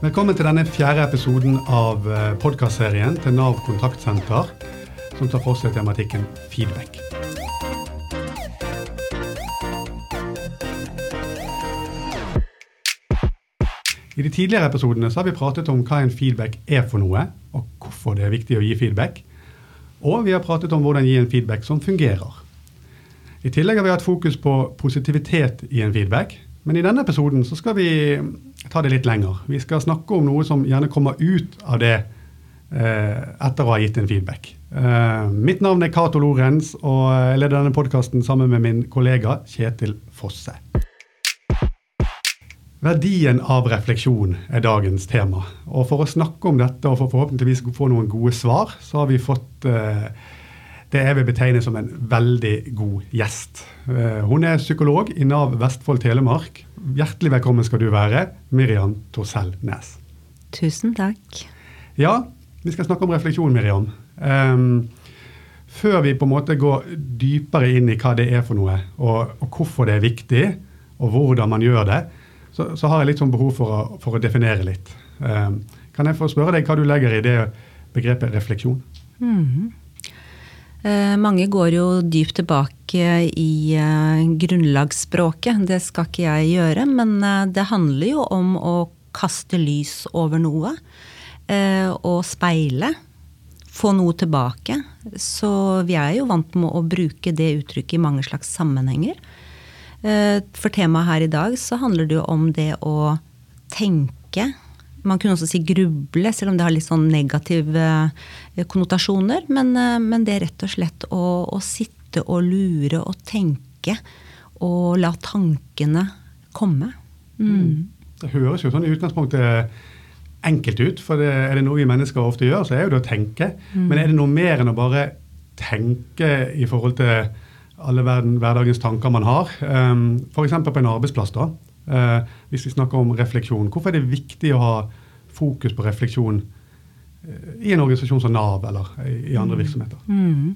Velkommen til denne fjerde episoden av eh, podkastserien til Nav kontaktsenter, som tar for seg tematikken feedback. I de tidligere episodene har vi pratet om hva en feedback er for noe, og hvorfor det er viktig å gi feedback. Og vi har pratet om hvordan gi en feedback som fungerer. I tillegg har vi hatt fokus på positivitet i en feedback, men i denne episoden så skal vi ta det litt lenger. Vi skal snakke om noe som gjerne kommer ut av det eh, etter å ha gitt en feedback. Eh, mitt navn er Cato Lorenz, og jeg leder denne podkasten sammen med min kollega Kjetil Fosse. Verdien av refleksjon er dagens tema. Og for å snakke om dette og for forhåpentligvis få noen gode svar, så har vi fått eh, det jeg vil betegne som en veldig god gjest. Eh, hun er psykolog i Nav Vestfold Telemark. Hjertelig velkommen skal du være, Miriam Torsell Næs. Tusen takk. Ja, vi skal snakke om refleksjon, Miriam. Um, før vi på en måte går dypere inn i hva det er for noe, og, og hvorfor det er viktig, og hvordan man gjør det, så, så har jeg litt sånn behov for å, for å definere litt. Um, kan jeg få spørre deg hva du legger i det begrepet refleksjon? Mm -hmm. Eh, mange går jo dypt tilbake i eh, grunnlagsspråket. Det skal ikke jeg gjøre, men eh, det handler jo om å kaste lys over noe. Og speile. Få noe tilbake. Så vi er jo vant med å bruke det uttrykket i mange slags sammenhenger. For temaet her i dag så handler det jo om det å tenke man kunne også si gruble, selv om det har litt sånn negative eh, konnotasjoner. Men, eh, men det er rett og slett å, å, sitte og lure og tenke og la tankene komme. Mm. mm. Det høres jo sånn i utgangspunktet enkelt ut, for det, er det noe vi mennesker ofte gjør, så er jo det å tenke. Mm. Men er det noe mer enn å bare tenke i forhold til alle verden, hverdagens tanker man har? Um, F.eks. på en arbeidsplass. da, Eh, hvis vi snakker om refleksjon, hvorfor er det viktig å ha fokus på refleksjon eh, i en organisasjon som Nav eller i andre mm. virksomheter? Mm.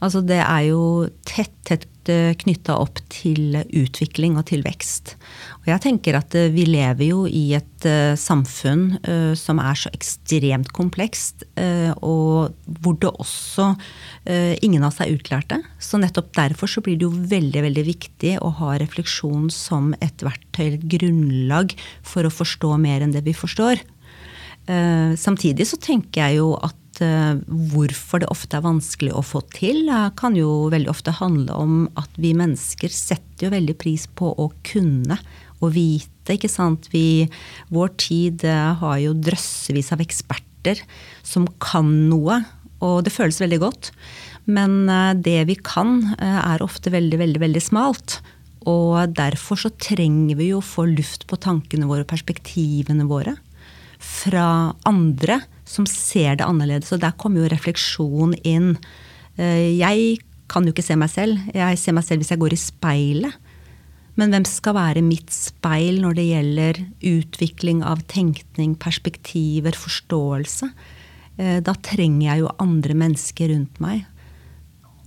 Altså det er jo tett, tett eh, knytta opp til utvikling og til vekst. Og jeg tenker at eh, vi lever jo i et uh, samfunn som er så ekstremt komplekst, og hvor det også ingen av er utlærte. Så nettopp derfor så blir det jo veldig, veldig viktig å ha refleksjon som et verktøy, et grunnlag for å forstå mer enn det vi forstår. Samtidig så tenker jeg jo at uh, hvorfor det ofte er vanskelig å få til, uh, kan jo veldig ofte handle om at vi mennesker setter jo veldig pris på å kunne og vite. ikke sant? Vi, vår tid uh, har jo drøssevis av eksperter som kan noe, og det føles veldig godt. Men det vi kan, er ofte veldig, veldig, veldig smalt. Og derfor så trenger vi jo å få luft på tankene våre, og perspektivene våre, fra andre som ser det annerledes. Og der kommer jo refleksjon inn. Eh, jeg kan jo ikke se meg selv. Jeg ser meg selv hvis jeg går i speilet. Men hvem skal være mitt speil når det gjelder utvikling av tenkning, perspektiver, forståelse? Eh, da trenger jeg jo andre mennesker rundt meg.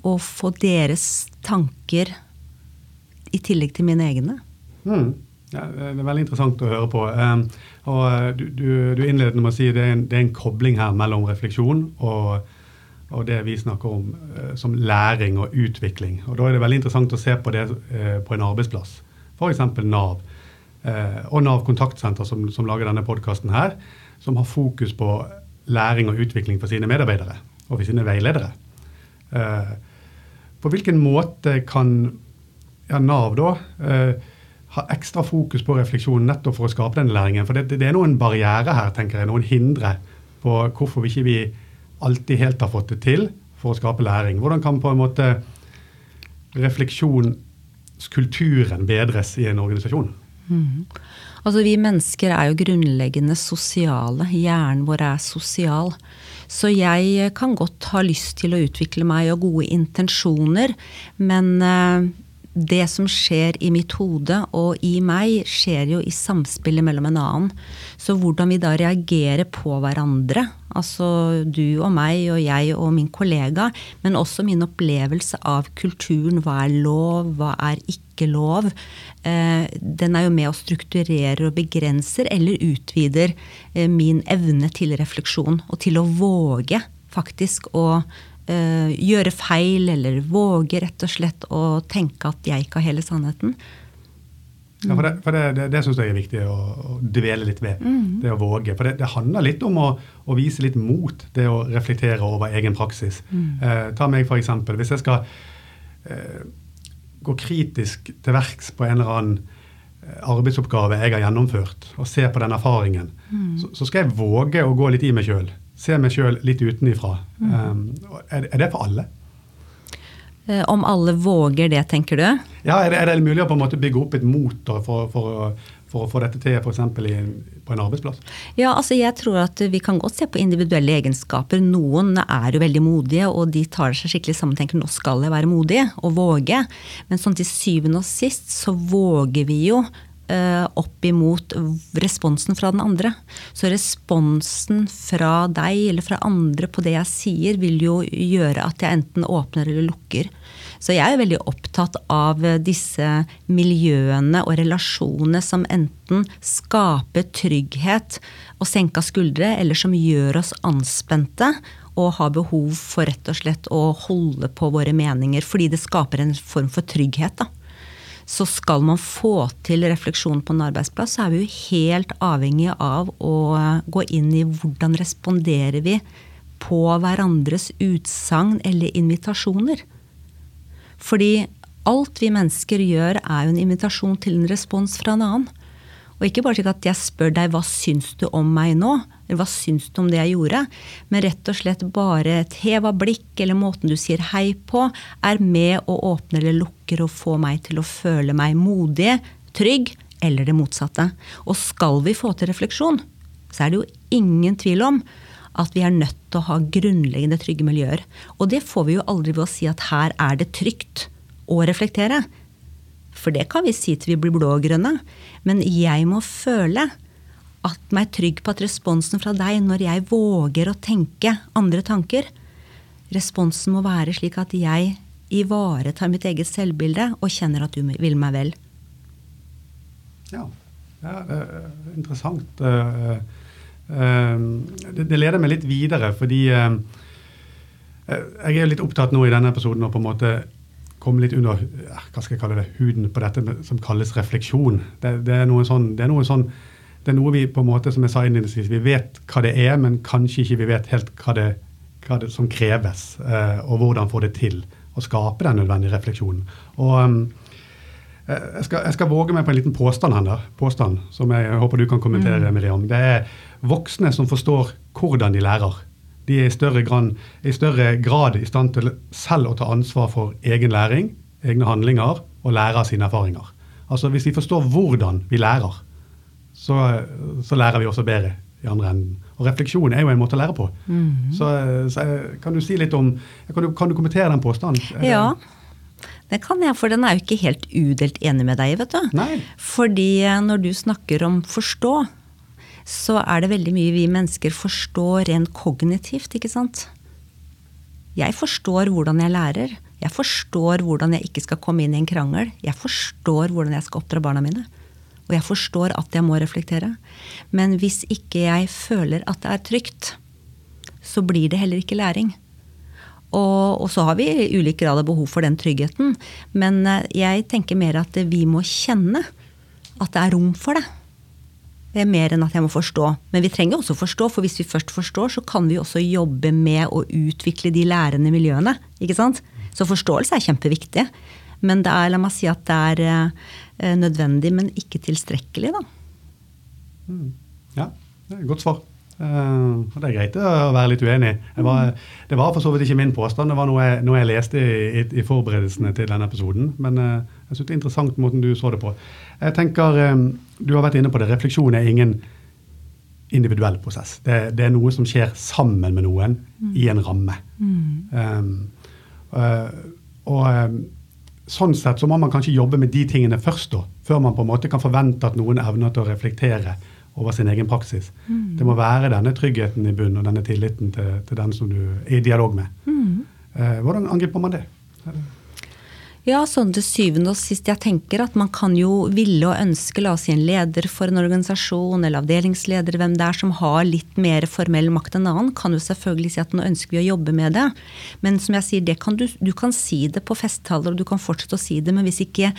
Og få deres tanker i tillegg til mine egne. Mm. Ja, det er veldig interessant å høre på. Og eh, du, du, du innledet med å si det det er en kobling her mellom refleksjon og, og det vi snakker om uh, som læring og utvikling. Og Da er det veldig interessant å se på det på en arbeidsplass, f.eks. Nav. Og Nav kontaktsenter, som, som lager denne podkasten her, som har fokus på læring og utvikling for sine medarbeidere og for sine veiledere. på hvilken måte kan ja, Nav da ha ekstra fokus på refleksjon nettopp for å skape den læringen. For det, det er noen barriere her, tenker jeg, noen hindre på hvorfor vi ikke vi alltid helt har fått det til for å skape læring. Hvordan kan på en måte refleksjonskulturen bedres i en organisasjon? Mm. Altså Vi mennesker er jo grunnleggende sosiale. Hjernen vår er sosial. Så jeg kan godt ha lyst til å utvikle meg og gode intensjoner, men uh, det som skjer i mitt hode og i meg, skjer jo i samspillet mellom en annen. Så hvordan vi da reagerer på hverandre, altså du og meg og jeg og min kollega, men også min opplevelse av kulturen, hva er lov, hva er ikke lov, eh, den er jo med og strukturerer og begrenser eller utvider eh, min evne til refleksjon og til å våge faktisk å gjøre feil, eller våge rett og slett å tenke at jeg ikke har hele sannheten. Ja, for Det, for det, det, det syns jeg er viktig å, å dvele litt ved. Mm. Det å våge. For det, det handler litt om å, å, vise litt mot det å reflektere over egen praksis. Mm. Eh, ta meg for eksempel. Hvis jeg skal eh, gå kritisk til verks på en eller annen eh, arbeidsoppgave jeg har gjennomført, og se på den erfaringen, mm. så, så, skal jeg våge å gå litt i meg sjøl se meg sjøl litt utenifra. Mm. Um, er, er, det for alle? Eh, om alle våger det, tenker du? Ja, Er det, er det mulig å på en måte bygge opp et motor for, for, for å få dette til f.eks. på en arbeidsplass? Ja, altså jeg tror at Vi kan godt se på individuelle egenskaper. Noen er jo veldig modige, og de tar seg skikkelig sammen og tenker nå skal jeg være modig og våge. Men sånn til syvende og sist så våger vi jo opp imot responsen fra den andre. Så responsen fra deg eller fra andre på det jeg sier, vil jo gjøre at jeg enten åpner eller lukker. Så jeg er veldig opptatt av disse miljøene og relasjonene som enten skaper trygghet og senka skuldre, eller som gjør oss anspente og har behov for rett og slett å holde på våre meninger, fordi det skaper en form for trygghet. da. Så skal man få til refleksjon på en arbeidsplass, så er vi jo helt avhengig av å gå inn i hvordan responderer vi på hverandres utsagn eller invitasjoner. Fordi alt vi mennesker gjør, er jo en invitasjon til en respons fra en annen. Og ikke bare slik at jeg spør deg hva syns du om meg nå, hva syns du om det jeg gjorde, men rett og slett bare et hev av blikk eller måten du sier hei på, er med å åpne eller lukker og få meg til å føle meg modig, trygg, eller det motsatte. Og skal vi få til refleksjon, så er det jo ingen tvil om at vi er nødt til å ha grunnleggende trygge miljøer. Og det får vi jo aldri ved å si at her er det trygt å reflektere. For det kan vi si til vi blir blå og grønne. Men jeg må føle at meg trygg på at responsen fra deg, når jeg våger å tenke andre tanker Responsen må være slik at jeg ivaretar mitt eget selvbilde og kjenner at du vil meg vel. Ja, ja er interessant. Eh, eh, det leder meg litt videre, fordi eh, jeg er litt opptatt nå i denne episoden å på en måte komme litt under hva skal jeg kalle det, huden på dette som kalles refleksjon. Det, det er noe sånn, det er noe sånn det er noe vi på en måte, som jeg sa innledningsvis, vi vet hva det er, men kanskje ikke vi vet helt hva det, hva det som kreves, eh, og hvordan få det til å skape den nødvendige refleksjonen. Og um, jeg, skal, jeg, skal, våge meg på en liten påstand her, påstand, som jeg håper du kan kommentere, mm. Miriam. Det er voksne som forstår hvordan de lærer. De er i større, grad, i større grad i stand til selv å ta ansvar for egen læring, egne handlinger, og lære av sine erfaringer. Altså Hvis vi forstår hvordan vi lærer, så, så, lærer vi også bedre i andre enden. Og refleksjon er jo en måte å lære på. Mm. Så, så, kan du si litt om Kan du, kan du kommentere den påstanden? Ja. Det kan jeg, for den er jo ikke helt udelt enig med deg vet du. Nei. Fordi eh, når du snakker om forstå, så er det veldig mye vi mennesker forstår rent kognitivt, ikke sant? Jeg forstår hvordan jeg lærer. Jeg forstår hvordan jeg ikke skal komme inn i en krangel. Jeg forstår hvordan jeg skal oppdra barna mine. Og jeg forstår at jeg må reflektere. Men hvis ikke jeg føler at det er trygt, så blir det heller ikke læring. Og, og, så har vi i ulik grad av behov for den tryggheten. Men eh, jeg tenker mer at vi må kjenne at det er rom for det. Det er mer enn at jeg må forstå. Men vi trenger også forstå, for hvis vi først forstår, så kan vi også jobbe med å utvikle de lærende miljøene. ikke sant? Så forståelse er kjempeviktig. Men det er, la meg si at det er eh, nødvendig, men ikke tilstrekkelig, da. Mm. Ja, det er et godt svar. Uh, det er greit å være litt uenig. Var, det var for så vidt ikke min påstand, det var noe jeg, noe jeg leste i, i, forberedelsene til denne episoden. Men uh, jeg syns det er interessant måten du så det på. Jeg tenker, um, Du har vært inne på det. Refleksjon er ingen individuell prosess. Det, det er noe som skjer sammen med noen mm. i en ramme. Mm. Um, uh, og um, sånn sett så må man kanskje jobbe med de tingene først, da, før man på en måte kan forvente at noen evner til å reflektere over sin egen praksis. Mm. Det må være denne tryggheten i bunnen og denne tilliten til, til, den som du er i dialog med. Mm. Eh, hvordan angriper man det? Ja, sånn til syvende og sist. Jeg tenker at man kan jo ville og ønske, la oss si en leder for en organisasjon eller avdelingsleder, hvem det er som har litt mer formell makt enn annen, kan jo selvfølgelig si at nå ønsker vi å jobbe med det. Men som jeg sier, kan du, du, kan si det på festtaler, og du kan fortsette å si det, men hvis ikke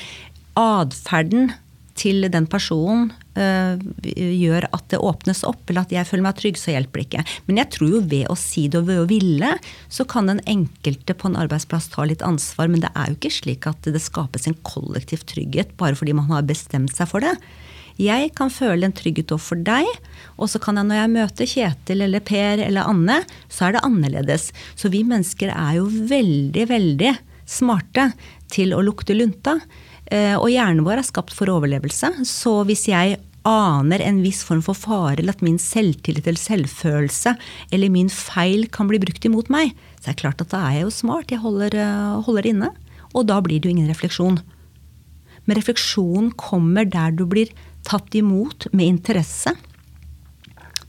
atferden til den personen gjør at det åpnes opp, eller at jeg føler meg trygg, så hjelper det ikke. Men jeg tror jo ved å si det og ved å ville, så kan den enkelte på en arbeidsplass ta litt ansvar. Men det er jo ikke slik at det skapes en kollektiv trygghet bare fordi man har bestemt seg for det. Jeg kan føle en trygghet overfor deg, og så kan jeg når jeg møter Kjetil eller Per eller Anne, så er det annerledes. Så vi mennesker er jo veldig, veldig smarte til å lukte lunta. Eh, og hjernen vår er skapt for overlevelse. Så hvis jeg aner en viss form for fare, eller at min selvtillit eller selvfølelse eller min feil kan bli brukt imot meg, så er det klart at da er jeg jo smart. Jeg holder, eh, holder inne. Og da blir det jo ingen refleksjon. Men refleksjon kommer der du blir tatt imot med interesse.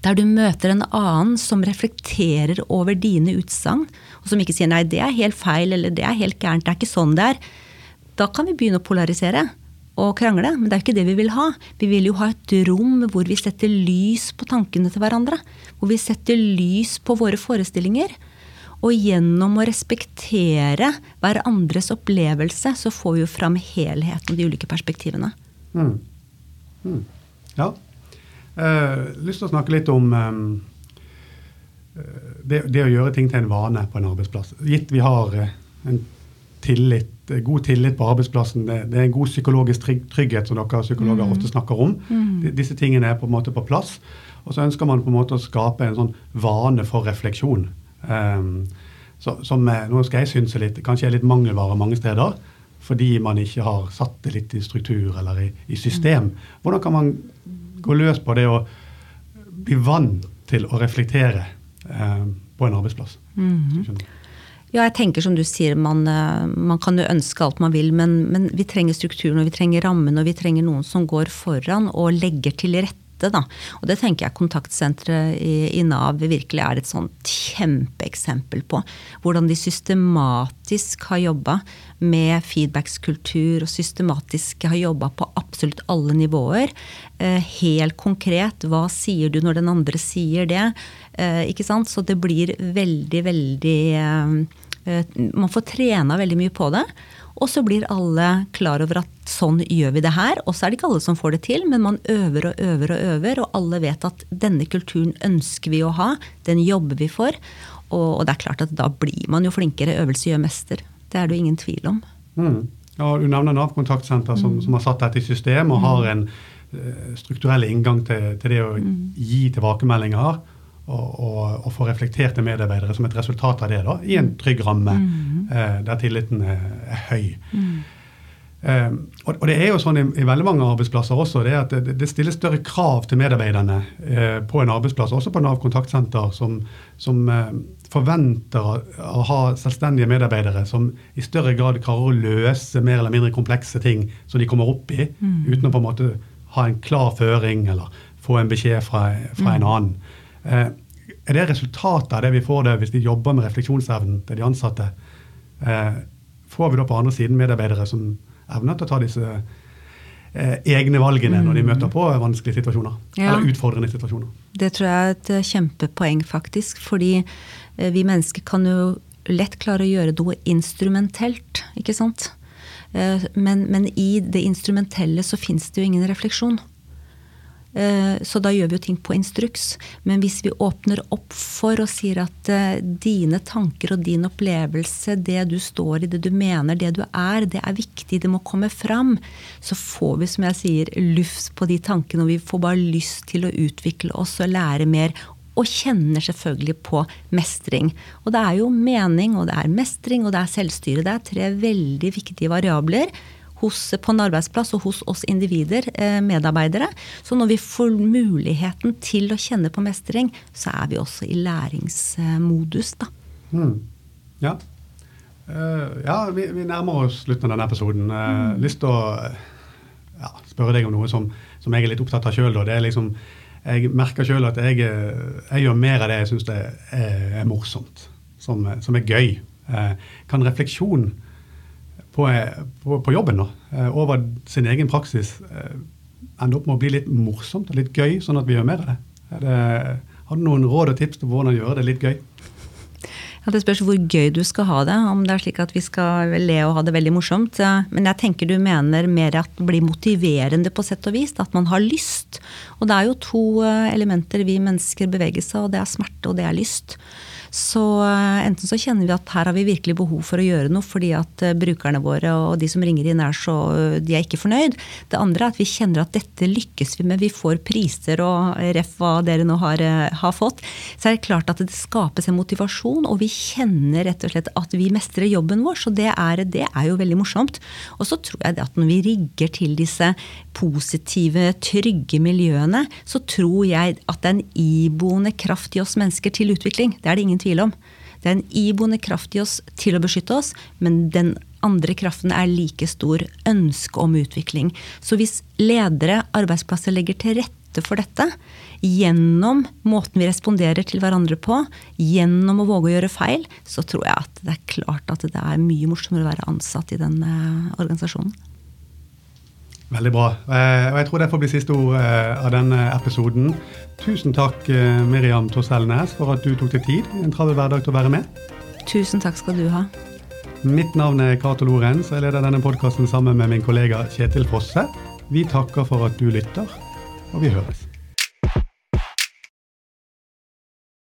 Der du møter en annen som reflekterer over dine utsagn, og som ikke sier 'nei, det er helt feil', eller 'det er helt gærent', det er ikke sånn det er. Da kan vi begynne å polarisere og krangle, men det er ikke det vi vil ha. Vi vil jo ha et rom hvor vi setter lys på tankene til hverandre. Hvor vi setter lys på våre forestillinger. Og gjennom å respektere hverandres opplevelse, så får vi jo fram helheten og de ulike perspektivene. Mm. Mm. Ja. Uh, lyst til å snakke litt om um, det, det, å gjøre ting til en vane på en arbeidsplass. Gitt vi har uh, en tillit god tillit på arbeidsplassen. Det, det, er en god psykologisk trygghet, som dere psykologer mm. ofte snakker om. Mm. Disse tingene er på en måte på plass. Og så ønsker man på en måte å skape en sånn vane for refleksjon. Um, så, som nå skal jeg synse litt, kanskje er litt mangelvare mange steder. Fordi man ikke har satt det litt i struktur eller i, i system. Hvordan kan man gå løs på det å bli vant til å reflektere eh, på en arbeidsplass? Mm. Ja, jeg tenker som du sier, man, eh, man kan jo ønske alt man vil, men, men, vi trenger strukturen og vi trenger rammen og vi trenger noen som går foran og legger til rette. Da. Og det tenker jeg kontaktsenteret i, i, Nav virkelig er et sånt kjempeeksempel på. Hvordan de systematisk har jobba med feedbackskultur og systematisk har jobba på absolutt alle nivåer. Eh, helt konkret, hva sier du når den andre sier det? Eh, ikke sant? Så det blir veldig, veldig man får trena veldig mye på det. Og så blir alle klar over at sånn gjør vi det her. Og så er det ikke alle som får det til, men man øver og øver og øver. Og alle vet at denne kulturen ønsker vi å ha, den jobber vi for. Og, det er klart at da blir man jo flinkere. Øvelse gjør mester. Det er det jo ingen tvil om. Mm. Ja, du nevner Nav kontaktsenter som, mm. som, har satt dette i system og har en uh, strukturell inngang til, til det å mm. gi tilbakemeldinger og, og, få reflekterte medarbeidere som et resultat av det, da, i en trygg ramme mm. eh, der tilliten er, er høy. Mm. Eh, og, og, det er jo sånn i, i, veldig mange arbeidsplasser også, det at det, det stilles større krav til medarbeiderne eh, på en arbeidsplass, også på Nav kontaktsenter, som, som eh, forventer å, å, ha selvstendige medarbeidere som i større grad klarer å løse mer eller mindre komplekse ting som de kommer opp i, mm. uten å på en måte ha en klar føring eller få en beskjed fra, fra en mm. annen. Eh, er det resultatet av det vi får det hvis de jobber med refleksjonsevnen til de ansatte? Eh, får vi da på andre siden medarbeidere som evner til å ta disse eh, egne valgene når de mm. møter på vanskelige situasjoner? Ja. Eller utfordrende situasjoner? Det tror jeg er et kjempepoeng, faktisk. Fordi vi mennesker kan jo lett klare å gjøre noe instrumentelt, ikke sant? Men, men i det instrumentelle så fins det jo ingen refleksjon. Eh, så da gjør vi jo ting på instruks. Men hvis vi åpner opp for og sier at eh, dine tanker og din opplevelse, det du står i, det du mener, det du er, det er viktig, det må komme fram, så får vi, som jeg sier, luft på de tankene, og vi får bare lyst til å utvikle oss og lære mer. Og kjenner selvfølgelig på mestring. Og det er jo mening, og det er mestring, og det er selvstyre. Det er tre veldig viktige variabler hos, på en arbeidsplass og hos oss individer, eh, medarbeidere. Så når vi får muligheten til å kjenne på mestring, så er vi også i læringsmodus, da. Mm. Ja. Uh, ja, vi, vi, nærmer oss slutten av denne episoden. Uh, mm. Lyst til å ja, spørre deg om noe som, som, jeg er litt opptatt av sjøl. Liksom, jeg merker sjøl at jeg, jeg, gjør mer av det jeg syns er, er, morsomt, som, som er gøy. Uh, kan refleksjon på, på, på jobben da, over sin egen praksis ender opp med å bli litt morsomt og litt gøy, sånn at vi gjør mer av det? det har du noen råd og tips til hvordan gjøre det litt gøy? Ja, Det spørs hvor gøy du skal ha det. Om det er slik at vi skal le og ha det veldig morsomt. Men jeg tenker du mener mer at det blir motiverende på sett og vis. At man har lyst. Og det er jo to eh, elementer vi mennesker beveger seg, og det er smerte og det er lyst. Så eh, enten så kjenner vi at her har vi virkelig behov for å gjøre noe fordi at eh, brukerne våre og de som ringer inn er så de er ikke fornøyd. Det andre er at vi kjenner at dette lykkes vi med. Vi får priser og ref hva dere nå har, eh, har fått. Så er det klart at det skapes en motivasjon, og vi kjenner rett og slett at vi mestrer jobben vår. Så det er, det er jo veldig morsomt. Og så tror jeg at når vi rigger til disse positive, trygge miljøene, så tror jeg at det er en iboende kraft i oss mennesker til utvikling. Det er det ingen tvil om. Det er en iboende kraft i oss til å beskytte oss, men den andre kraften er like stor ønske om utvikling. Så hvis ledere, arbeidsplasser legger til rette for dette, gjennom måten vi responderer til hverandre på, gjennom å våge å gjøre feil, så tror jeg at det er klart at det er mye morsommere å være ansatt i den eh, organisasjonen. Veldig bra. Eh, og jeg tror det får bli siste ord eh, av denne episoden. Tusen takk, eh, Miriam Torselnes, for at du tok deg tid en travel hverdag til å være med. Tusen takk skal du ha. Mitt navn er Cato Lorentz, og jeg leder denne podkasten sammen med min kollega Kjetil Fosse. Vi takker for at du lytter, og vi høres.